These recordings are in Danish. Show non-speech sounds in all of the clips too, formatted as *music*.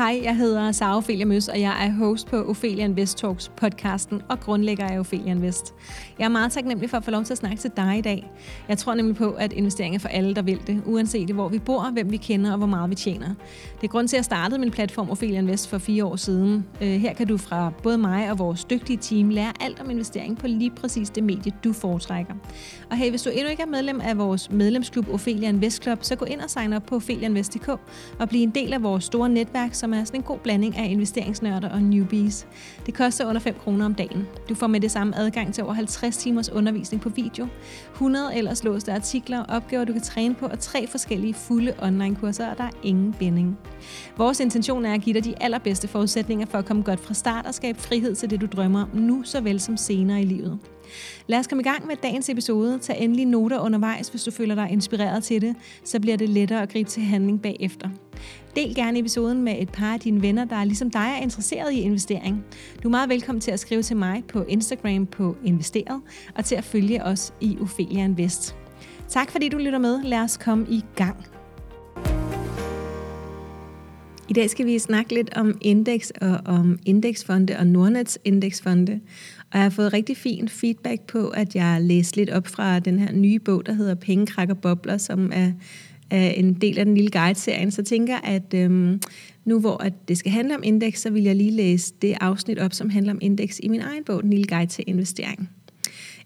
Hej, jeg hedder Sara Ophelia Møs, og jeg er host på Ophelia Invest Talks podcasten og grundlægger af Ophelia Invest. Jeg er meget taknemmelig for at få lov til at snakke til dig i dag. Jeg tror nemlig på, at investering er for alle, der vil det, uanset hvor vi bor, hvem vi kender og hvor meget vi tjener. Det er grund til, at jeg startede min platform Ophelia Invest for fire år siden. Øh, her kan du fra både mig og vores dygtige team lære alt om investering på lige præcis det medie, du foretrækker. Og hey, hvis du endnu ikke er medlem af vores medlemsklub Ophelia Invest Club, så gå ind og sign op på opheliainvest.dk og bliv en del af vores store netværk, som er sådan en god blanding af investeringsnørder og newbies. Det koster under 5 kroner om dagen. Du får med det samme adgang til over 50 timers undervisning på video, 100 ellers låste artikler, opgaver du kan træne på og tre forskellige fulde online-kurser, og der er ingen binding. Vores intention er at give dig de allerbedste forudsætninger for at komme godt fra start og skabe frihed til det, du drømmer om nu såvel som senere i livet. Lad os komme i gang med dagens episode. Tag endelig noter undervejs, hvis du føler dig inspireret til det, så bliver det lettere at gribe til handling bagefter. Del gerne episoden med et par af dine venner, der ligesom dig er interesseret i investering. Du er meget velkommen til at skrive til mig på Instagram på Investeret, og til at følge os i Ophelia Invest. Tak fordi du lytter med. Lad os komme i gang. I dag skal vi snakke lidt om indeks og om indeksfonde og Nordnets indeksfonde. Og jeg har fået rigtig fin feedback på, at jeg læste lidt op fra den her nye bog, der hedder Penge, Krak og Bobler, som er, er en del af den lille guide-serien. Så jeg tænker, at øhm, nu hvor at det skal handle om indeks, så vil jeg lige læse det afsnit op, som handler om indeks i min egen bog, Den lille guide til investering.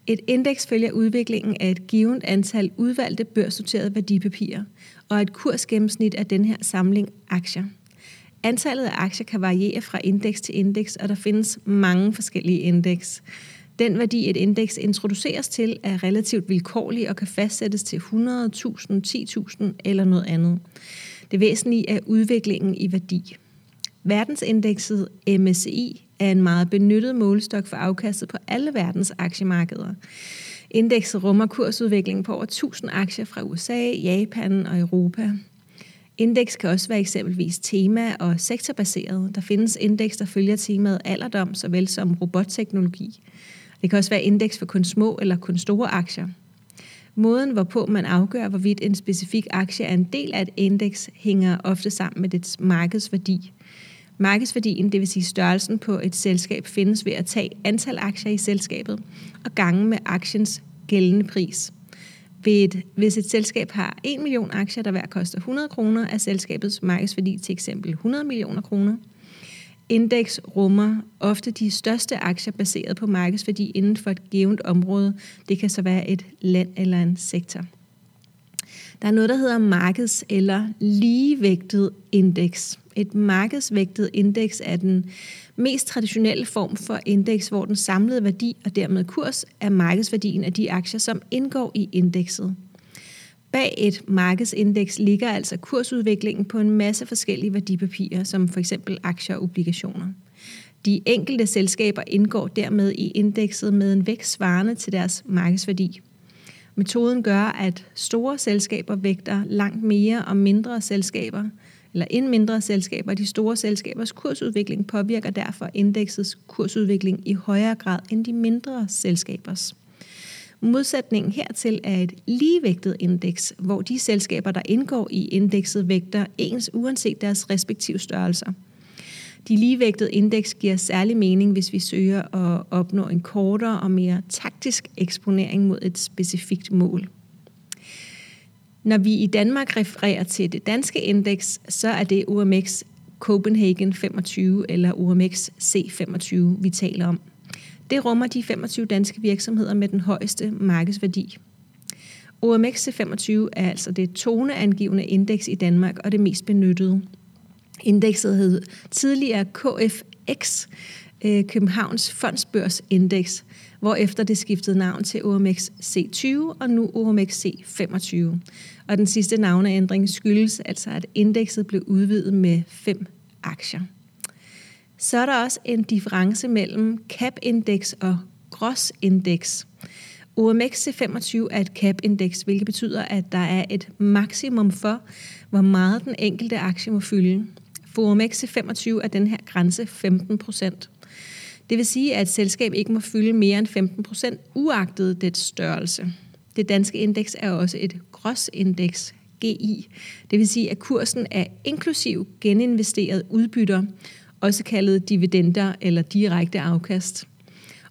Et indeks følger udviklingen af et givet antal udvalgte børsnoterede værdipapirer og et kursgennemsnit af den her samling aktier. Antallet af aktier kan variere fra indeks til indeks, og der findes mange forskellige indeks. Den værdi, et indeks introduceres til, er relativt vilkårlig og kan fastsættes til 100.000, 10.000 eller noget andet. Det væsentlige er udviklingen i værdi. Verdensindekset MSCI er en meget benyttet målestok for afkastet på alle verdens aktiemarkeder. Indekset rummer kursudviklingen på over 1000 aktier fra USA, Japan og Europa. Indeks kan også være eksempelvis tema- og sektorbaseret. Der findes indeks, der følger temaet alderdom, såvel som robotteknologi. Det kan også være indeks for kun små eller kun store aktier. Måden, hvorpå man afgør, hvorvidt en specifik aktie er en del af et indeks, hænger ofte sammen med dets markedsværdi. Markedsværdien, det vil sige størrelsen på et selskab, findes ved at tage antal aktier i selskabet og gange med aktiens gældende pris. Ved et, hvis et selskab har 1 million aktier, der hver koster 100 kroner, er selskabets markedsværdi til eksempel 100 millioner kroner. Indeks rummer ofte de største aktier baseret på markedsværdi inden for et givet område. Det kan så være et land eller en sektor. Der er noget, der hedder markeds- eller ligevægtet indeks. Et markedsvægtet indeks er den mest traditionelle form for indeks, hvor den samlede værdi og dermed kurs er markedsværdien af de aktier, som indgår i indekset. Bag et markedsindeks ligger altså kursudviklingen på en masse forskellige værdipapirer, som for eksempel aktier og obligationer. De enkelte selskaber indgår dermed i indekset med en vægt svarende til deres markedsværdi. Metoden gør, at store selskaber vægter langt mere og mindre selskaber, eller end mindre selskaber. De store selskabers kursudvikling påvirker derfor indeksets kursudvikling i højere grad end de mindre selskabers. Modsætningen hertil er et ligevægtet indeks, hvor de selskaber, der indgår i indekset, vægter ens uanset deres respektive størrelser. De ligevægtede indeks giver særlig mening, hvis vi søger at opnå en kortere og mere taktisk eksponering mod et specifikt mål. Når vi i Danmark refererer til det danske indeks, så er det OMX Copenhagen 25 eller OMX C25, vi taler om. Det rummer de 25 danske virksomheder med den højeste markedsværdi. OMX C25 er altså det toneangivende indeks i Danmark og det mest benyttede. Indekset hed tidligere KFX, øh, Københavns Fondsbørsindeks, efter det skiftede navn til OMX C20 og nu OMX C25. Og den sidste navneændring skyldes altså, at indekset blev udvidet med fem aktier. Så er der også en difference mellem cap-indeks og gross-indeks. OMX C25 er et cap-indeks, hvilket betyder, at der er et maksimum for, hvor meget den enkelte aktie må fylde. For OMX C25 er den her grænse 15 procent. Det vil sige, at et selskab ikke må fylde mere end 15 procent, uagtet dets størrelse. Det danske indeks er også et gråsindeks, GI. Det vil sige, at kursen er inklusiv geninvesteret udbytter, også kaldet dividender eller direkte afkast.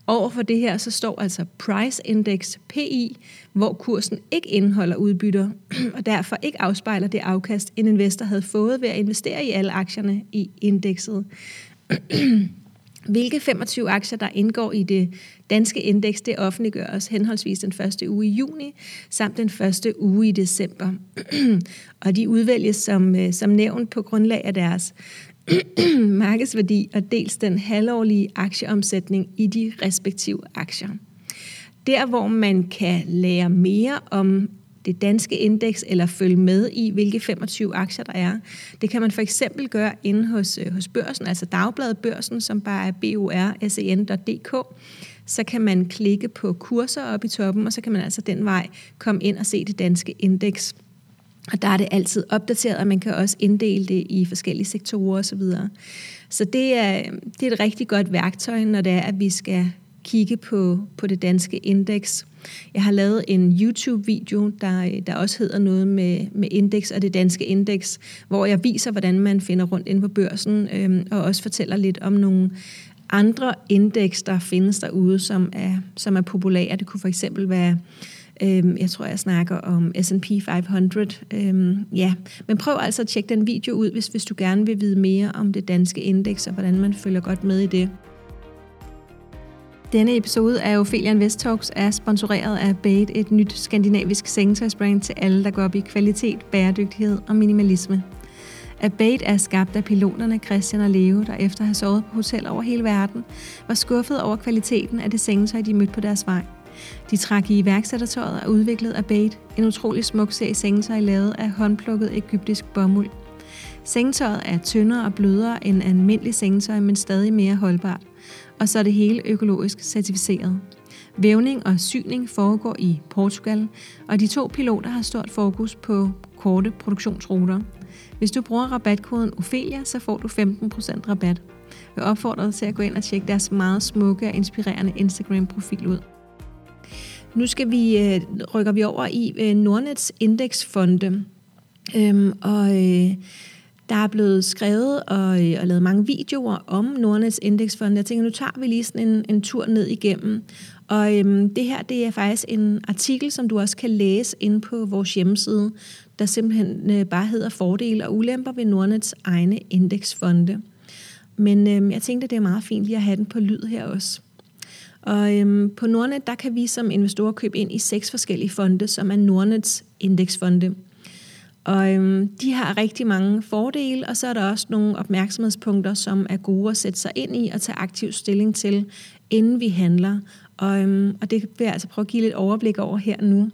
Over for det her, så står altså Price Index, PI, hvor kursen ikke indeholder udbytter, *clears throat* og derfor ikke afspejler det afkast, en investor havde fået ved at investere i alle aktierne i indekset. *clears throat* Hvilke 25 aktier, der indgår i det danske indeks, det offentliggøres henholdsvis den første uge i juni, samt den første uge i december. *clears throat* og de udvælges som, øh, som nævnt på grundlag af deres *clears throat* markedsværdi og dels den halvårlige aktieomsætning i de respektive aktier. Der, hvor man kan lære mere om det danske indeks eller følge med i, hvilke 25 aktier der er. Det kan man for eksempel gøre inde hos, øh, hos børsen, altså Dagbladet Børsen, som bare er borsen.dk. Så kan man klikke på kurser op i toppen, og så kan man altså den vej komme ind og se det danske indeks. Og der er det altid opdateret, og man kan også inddele det i forskellige sektorer osv. Så, så det er, det er et rigtig godt værktøj, når det er, at vi skal kigge på, på det danske indeks. Jeg har lavet en YouTube-video, der, der også hedder noget med, med indeks og det danske indeks, hvor jeg viser, hvordan man finder rundt ind på børsen, øhm, og også fortæller lidt om nogle andre indeks, der findes derude, som er, som er populære. Det kunne for eksempel være Øhm, jeg tror, jeg snakker om S&P 500. Øhm, ja, men prøv altså at tjekke den video ud, hvis, hvis du gerne vil vide mere om det danske indeks, og hvordan man følger godt med i det. Denne episode af Ophelian West Talks er sponsoreret af Bait, et nyt skandinavisk sengetøjsbrand til alle, der går op i kvalitet, bæredygtighed og minimalisme. Abate er skabt af piloterne Christian og Leo, der efter at have sovet på hotel over hele verden, var skuffet over kvaliteten af det sengetøj, de mødte på deres vej. De trak i iværksættertøjet og udviklede Abate, en utrolig smuk serie sengetøj lavet af håndplukket egyptisk bomuld. Sengetøjet er tyndere og blødere end almindelig sengetøj, men stadig mere holdbart. Og så er det hele økologisk certificeret. Vævning og syning foregår i Portugal, og de to piloter har stort fokus på korte produktionsruter. Hvis du bruger rabatkoden Ophelia, så får du 15% rabat. Jeg opfordrer dig til at gå ind og tjekke deres meget smukke og inspirerende Instagram-profil ud. Nu skal vi øh, rykker vi over i øh, Nordnets indeksfonde. Øhm, og øh, der er blevet skrevet og, øh, og lavet mange videoer om Nordnets indeksfonde. Jeg tænker, nu tager vi lige sådan en, en tur ned igennem. Og øhm, det her, det er faktisk en artikel, som du også kan læse inde på vores hjemmeside, der simpelthen øh, bare hedder Fordele og ulemper ved Nordnets egne indeksfonde. Men øhm, jeg tænkte, det er meget fint lige at have den på lyd her også. Og øhm, på Nordnet, der kan vi som investorer købe ind i seks forskellige fonde, som er Nordnets indeksfonde. Og øhm, de har rigtig mange fordele, og så er der også nogle opmærksomhedspunkter, som er gode at sætte sig ind i og tage aktiv stilling til, inden vi handler. Og, øhm, og det vil jeg altså prøve at give lidt overblik over her nu.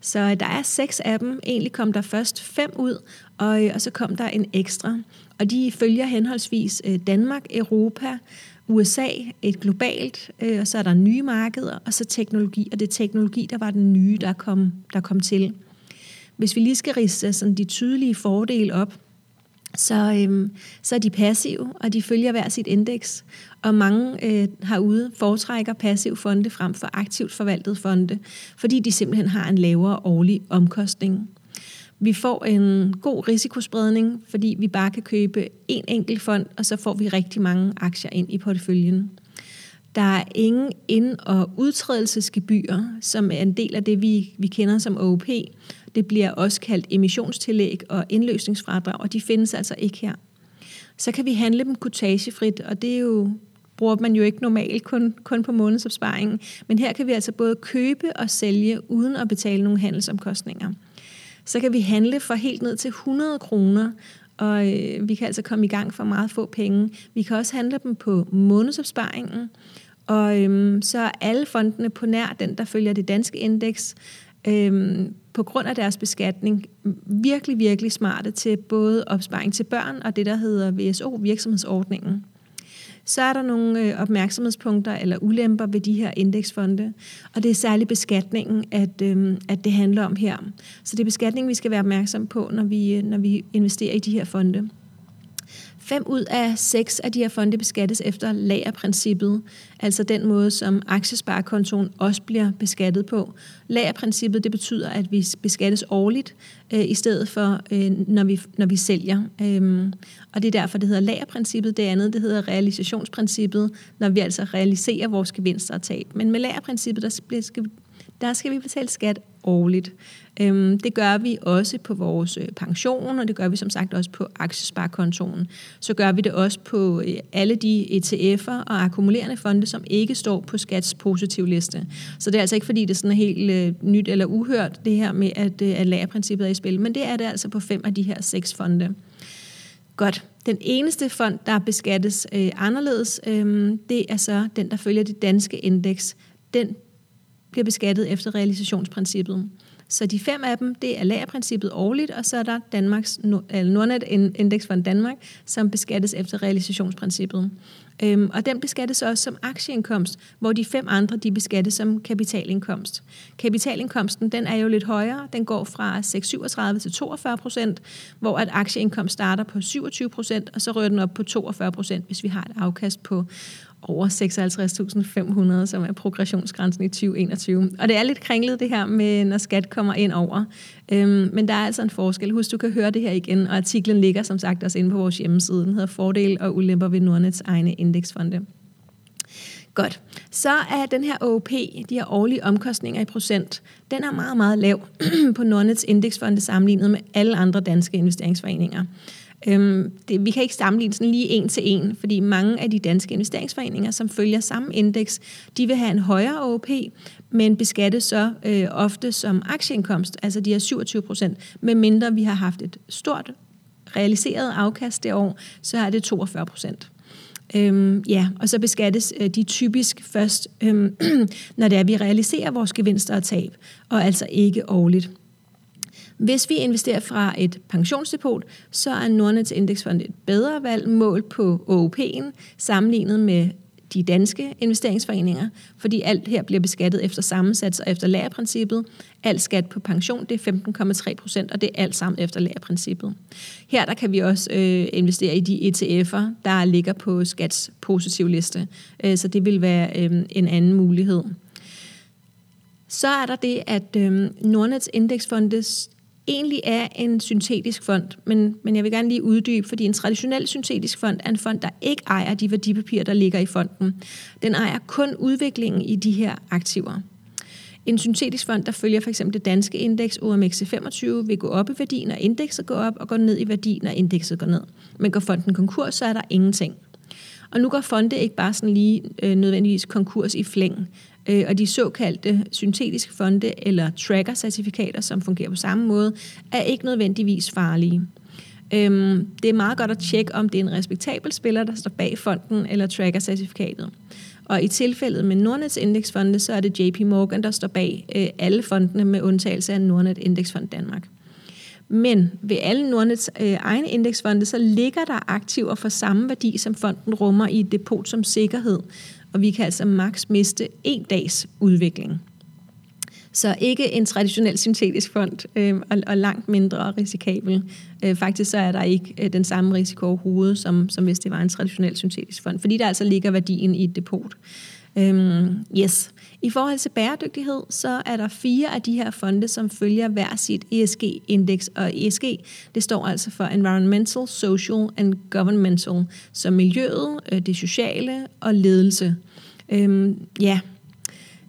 Så der er seks af dem. Egentlig kom der først fem ud, og, øh, og så kom der en ekstra. Og de følger henholdsvis øh, Danmark, Europa, USA, et globalt, øh, og så er der nye markeder, og så teknologi, og det er teknologi, der var den nye, der kom, der kom til. Hvis vi lige skal rise sådan de tydelige fordele op, så, øhm, så er de passive, og de følger hver sit indeks. Og mange øh, herude foretrækker passiv fonde frem for aktivt forvaltet fonde, fordi de simpelthen har en lavere årlig omkostning. Vi får en god risikospredning, fordi vi bare kan købe en enkelt fond, og så får vi rigtig mange aktier ind i porteføljen. Der er ingen ind- og udtrædelsesgebyrer, som er en del af det, vi, vi kender som OP. Det bliver også kaldt emissionstillæg og indløsningsfradrag, og de findes altså ikke her. Så kan vi handle dem kutagefrit, og det er jo bruger man jo ikke normalt kun, kun på månedsopsparingen. Men her kan vi altså både købe og sælge uden at betale nogle handelsomkostninger så kan vi handle for helt ned til 100 kroner, og øh, vi kan altså komme i gang for meget få penge. Vi kan også handle dem på månedsopsparingen, og øhm, så er alle fondene på nær den, der følger det danske indeks, øhm, på grund af deres beskatning virkelig, virkelig smarte til både opsparing til børn og det, der hedder VSO, virksomhedsordningen så er der nogle øh, opmærksomhedspunkter eller ulemper ved de her indeksfonde. Og det er særligt beskatningen, at, øh, at det handler om her. Så det er beskatningen, vi skal være opmærksom på, når vi, øh, når vi investerer i de her fonde. Fem ud af seks af de her fonde beskattes efter lagerprincippet, altså den måde, som aktiesparekontoen også bliver beskattet på. Lagerprincippet det betyder, at vi beskattes årligt, øh, i stedet for, øh, når, vi, når vi sælger. Øhm, og det er derfor, det hedder lagerprincippet. Det andet, det hedder realisationsprincippet, når vi altså realiserer vores gevinster og tab. Men med lagerprincippet, der skal, der skal vi betale skat årligt. Øhm, det gør vi også på vores øh, pension, og det gør vi som sagt også på aktiesparekontoen. Så gør vi det også på øh, alle de ETF'er og akkumulerende fonde, som ikke står på skats positiv liste. Så det er altså ikke, fordi det er sådan helt øh, nyt eller uhørt, det her med, at, øh, at lærerprincippet er i spil, men det er det altså på fem af de her seks fonde. Godt. Den eneste fond, der beskattes øh, anderledes, øh, det er så den, der følger det danske indeks. Den bliver beskattet efter realisationsprincippet. Så de fem af dem, det er lagerprincippet årligt, og så er der Danmarks Nordnet Indeksfond Danmark, som beskattes efter realisationsprincippet. Øhm, og den beskattes også som aktieindkomst, hvor de fem andre, de beskattes som kapitalindkomst. Kapitalindkomsten, den er jo lidt højere. Den går fra 6,37 til 42 procent, hvor at aktieindkomst starter på 27 procent, og så rører den op på 42 procent, hvis vi har et afkast på over 56.500, som er progressionsgrænsen i 2021. Og det er lidt kringlet det her med, når skat kommer ind over. Øhm, men der er altså en forskel. Husk, du kan høre det her igen, og artiklen ligger som sagt også inde på vores hjemmeside. Den hedder Fordel og ulemper ved Nordnets egne indeksfonde. Godt. Så er den her OP, de her årlige omkostninger i procent, den er meget, meget lav *clears throat* på Nordnets indeksfonde sammenlignet med alle andre danske investeringsforeninger. Øhm, det, vi kan ikke sammenligne sådan lige en til en, fordi mange af de danske investeringsforeninger, som følger samme indeks, de vil have en højere OP, men beskattes så øh, ofte som aktieindkomst, altså de er 27 procent, medmindre vi har haft et stort realiseret afkast det år, så er det 42 procent. Øhm, ja, og så beskattes øh, de typisk først, øhm, *clears throat* når det er, at vi realiserer vores gevinster og tab, og altså ikke årligt. Hvis vi investerer fra et pensionsdepot, så er Nordnets indeksfond et bedre valg målt på OOP'en sammenlignet med de danske investeringsforeninger, fordi alt her bliver beskattet efter sammensats og efter lagerprincippet. Alt skat på pension, det er 15,3 procent, og det er alt sammen efter lagerprincippet. Her der kan vi også øh, investere i de ETF'er, der ligger på skats positiv liste, øh, så det vil være øh, en anden mulighed. Så er der det, at øh, Nordnets indeksfondes egentlig er en syntetisk fond, men, men jeg vil gerne lige uddybe, fordi en traditionel syntetisk fond er en fond, der ikke ejer de værdipapirer, der ligger i fonden. Den ejer kun udviklingen i de her aktiver. En syntetisk fond, der følger for eksempel det danske indeks OMXC25, vil gå op i værdien, når indekset går op, og går ned i værdi, når indekset går ned. Men går fonden konkurs, så er der ingenting. Og nu går fonde ikke bare sådan lige øh, nødvendigvis konkurs i flæng. Øh, og de såkaldte syntetiske fonde eller tracker-certifikater, som fungerer på samme måde, er ikke nødvendigvis farlige. Øhm, det er meget godt at tjekke, om det er en respektabel spiller, der står bag fonden eller tracker-certifikatet. Og i tilfældet med Nordnets indeksfonde, så er det JP Morgan, der står bag øh, alle fondene med undtagelse af Nordnet Indeksfond Danmark. Men ved alle Nordnets øh, egne indeksfonde, så ligger der aktiver for samme værdi, som fonden rummer i et depot som sikkerhed og vi kan altså maks miste en dags udvikling. Så ikke en traditionel syntetisk fond, øh, og, og langt mindre risikabel. Øh, faktisk så er der ikke øh, den samme risiko overhovedet, som, som hvis det var en traditionel syntetisk fond, fordi der altså ligger værdien i et depot. Øh, yes. I forhold til bæredygtighed, så er der fire af de her fonde, som følger hver sit ESG-indeks, og ESG, det står altså for Environmental, Social and Governmental, så miljøet, øh, det sociale og ledelse. Øhm, ja,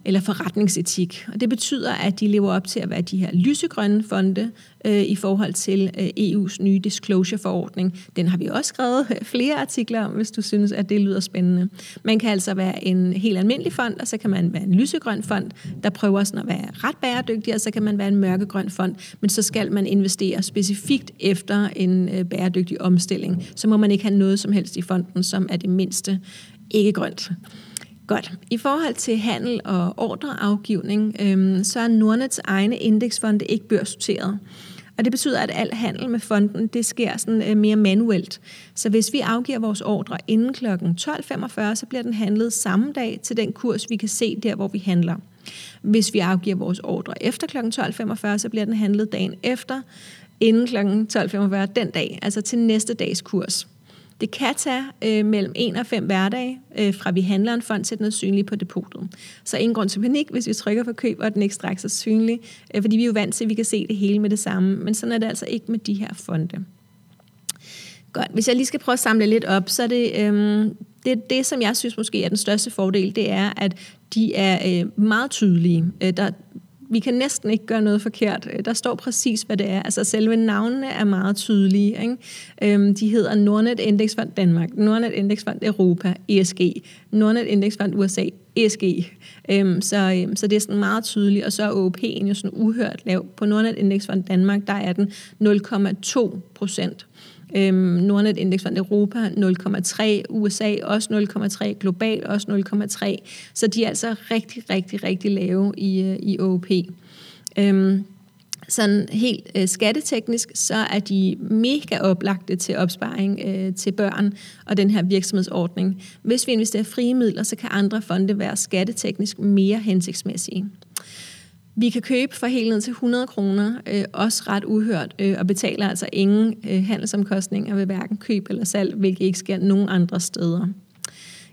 eller forretningsetik. Og det betyder, at de lever op til at være de her lysegrønne fonde øh, i forhold til øh, EU's nye disclosure-forordning. Den har vi også skrevet øh, flere artikler om, hvis du synes, at det lyder spændende. Man kan altså være en helt almindelig fond, og så kan man være en lysegrøn fond, der prøver sådan at være ret bæredygtig, og så kan man være en mørkegrøn fond, men så skal man investere specifikt efter en øh, bæredygtig omstilling. Så må man ikke have noget som helst i fonden, som er det mindste ikke grønt. Godt. I forhold til handel og ordreafgivning, øhm, så er Nordnets egne indeksfonde ikke børsnoteret. Og det betyder, at al handel med fonden, det sker sådan øh, mere manuelt. Så hvis vi afgiver vores ordre inden kl. 12.45, så bliver den handlet samme dag til den kurs, vi kan se der, hvor vi handler. Hvis vi afgiver vores ordre efter kl. 12.45, så bliver den handlet dagen efter, inden kl. 12.45 den dag, altså til næste dags kurs. Det kan tage øh, mellem 1 og 5 hverdage, øh, fra vi handler en fond, til den er synlig på depotet. Så ingen grund til panik, hvis vi trykker for køb, og den ikke straks er synlig, øh, fordi vi er jo vant til, at vi kan se det hele med det samme. Men sådan er det altså ikke med de her fonde. Godt. Hvis jeg lige skal prøve at samle lidt op, så er det, øh, det, det, som jeg synes måske er den største fordel, det er, at de er øh, meget tydelige. Øh, der, vi kan næsten ikke gøre noget forkert. Øh, der står præcis, hvad det er. Altså selve navnene er meget tydelige. Ikke? Øhm, de hedder Nordnet Indeksfond Danmark, Nordnet Indeksfond Europa, ESG, Nordnet Indeksfond USA, ESG. Øhm, så, øhm, så det er sådan meget tydeligt. Og så er OP'en jo sådan uhørt lav. På Nordnet Indeksfond Danmark, der er den 0,2 procent. Øhm, Nordnet Indeksfond Europa 0,3, USA også 0,3, global også 0,3. Så de er altså rigtig, rigtig, rigtig lave i, øh, i OP. Øhm, sådan helt øh, skatteteknisk, så er de mega oplagte til opsparing øh, til børn og den her virksomhedsordning. Hvis vi investerer frie midler, så kan andre fonde være skatteteknisk mere hensigtsmæssige. Vi kan købe for helt ned til 100 kroner, øh, også ret uhørt, øh, og betaler altså ingen øh, handelsomkostninger ved hverken køb eller salg, hvilket ikke sker nogen andre steder.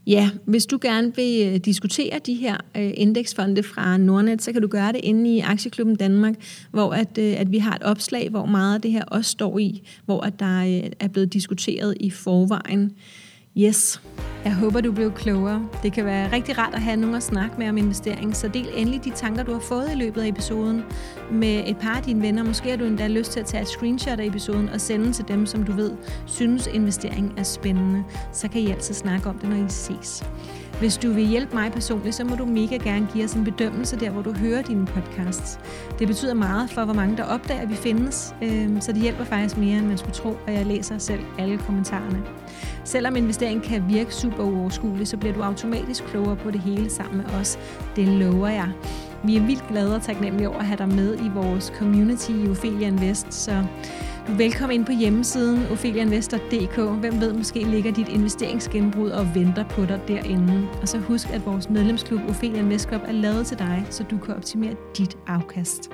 Ja, hvis du gerne vil øh, diskutere de her øh, indeksfonde fra Nordnet, så kan du gøre det inde i Aktieklubben Danmark, hvor at, øh, at vi har et opslag, hvor meget af det her også står i, hvor at der øh, er blevet diskuteret i forvejen. Yes. Jeg håber, du blev klogere. Det kan være rigtig rart at have nogen at snakke med om investering, så del endelig de tanker, du har fået i løbet af episoden med et par af dine venner. Måske har du endda lyst til at tage et screenshot af episoden og sende til dem, som du ved synes investering er spændende. Så kan I altid snakke om det, når I ses. Hvis du vil hjælpe mig personligt, så må du mega gerne give os en bedømmelse der, hvor du hører dine podcasts. Det betyder meget for, hvor mange der opdager, at vi findes, øhm, så det hjælper faktisk mere, end man skulle tro, og jeg læser selv alle kommentarerne. Selvom investering kan virke super uoverskuelig, så bliver du automatisk klogere på det hele sammen med os. Det lover jeg. Vi er vildt glade og taknemmelige over at have dig med i vores community i Ophelia Invest, så du er velkommen ind på hjemmesiden opheliainvestor.dk. Hvem ved, måske ligger dit investeringsgenbrud og venter på dig derinde. Og så husk, at vores medlemsklub Ophelia Invest Club er lavet til dig, så du kan optimere dit afkast.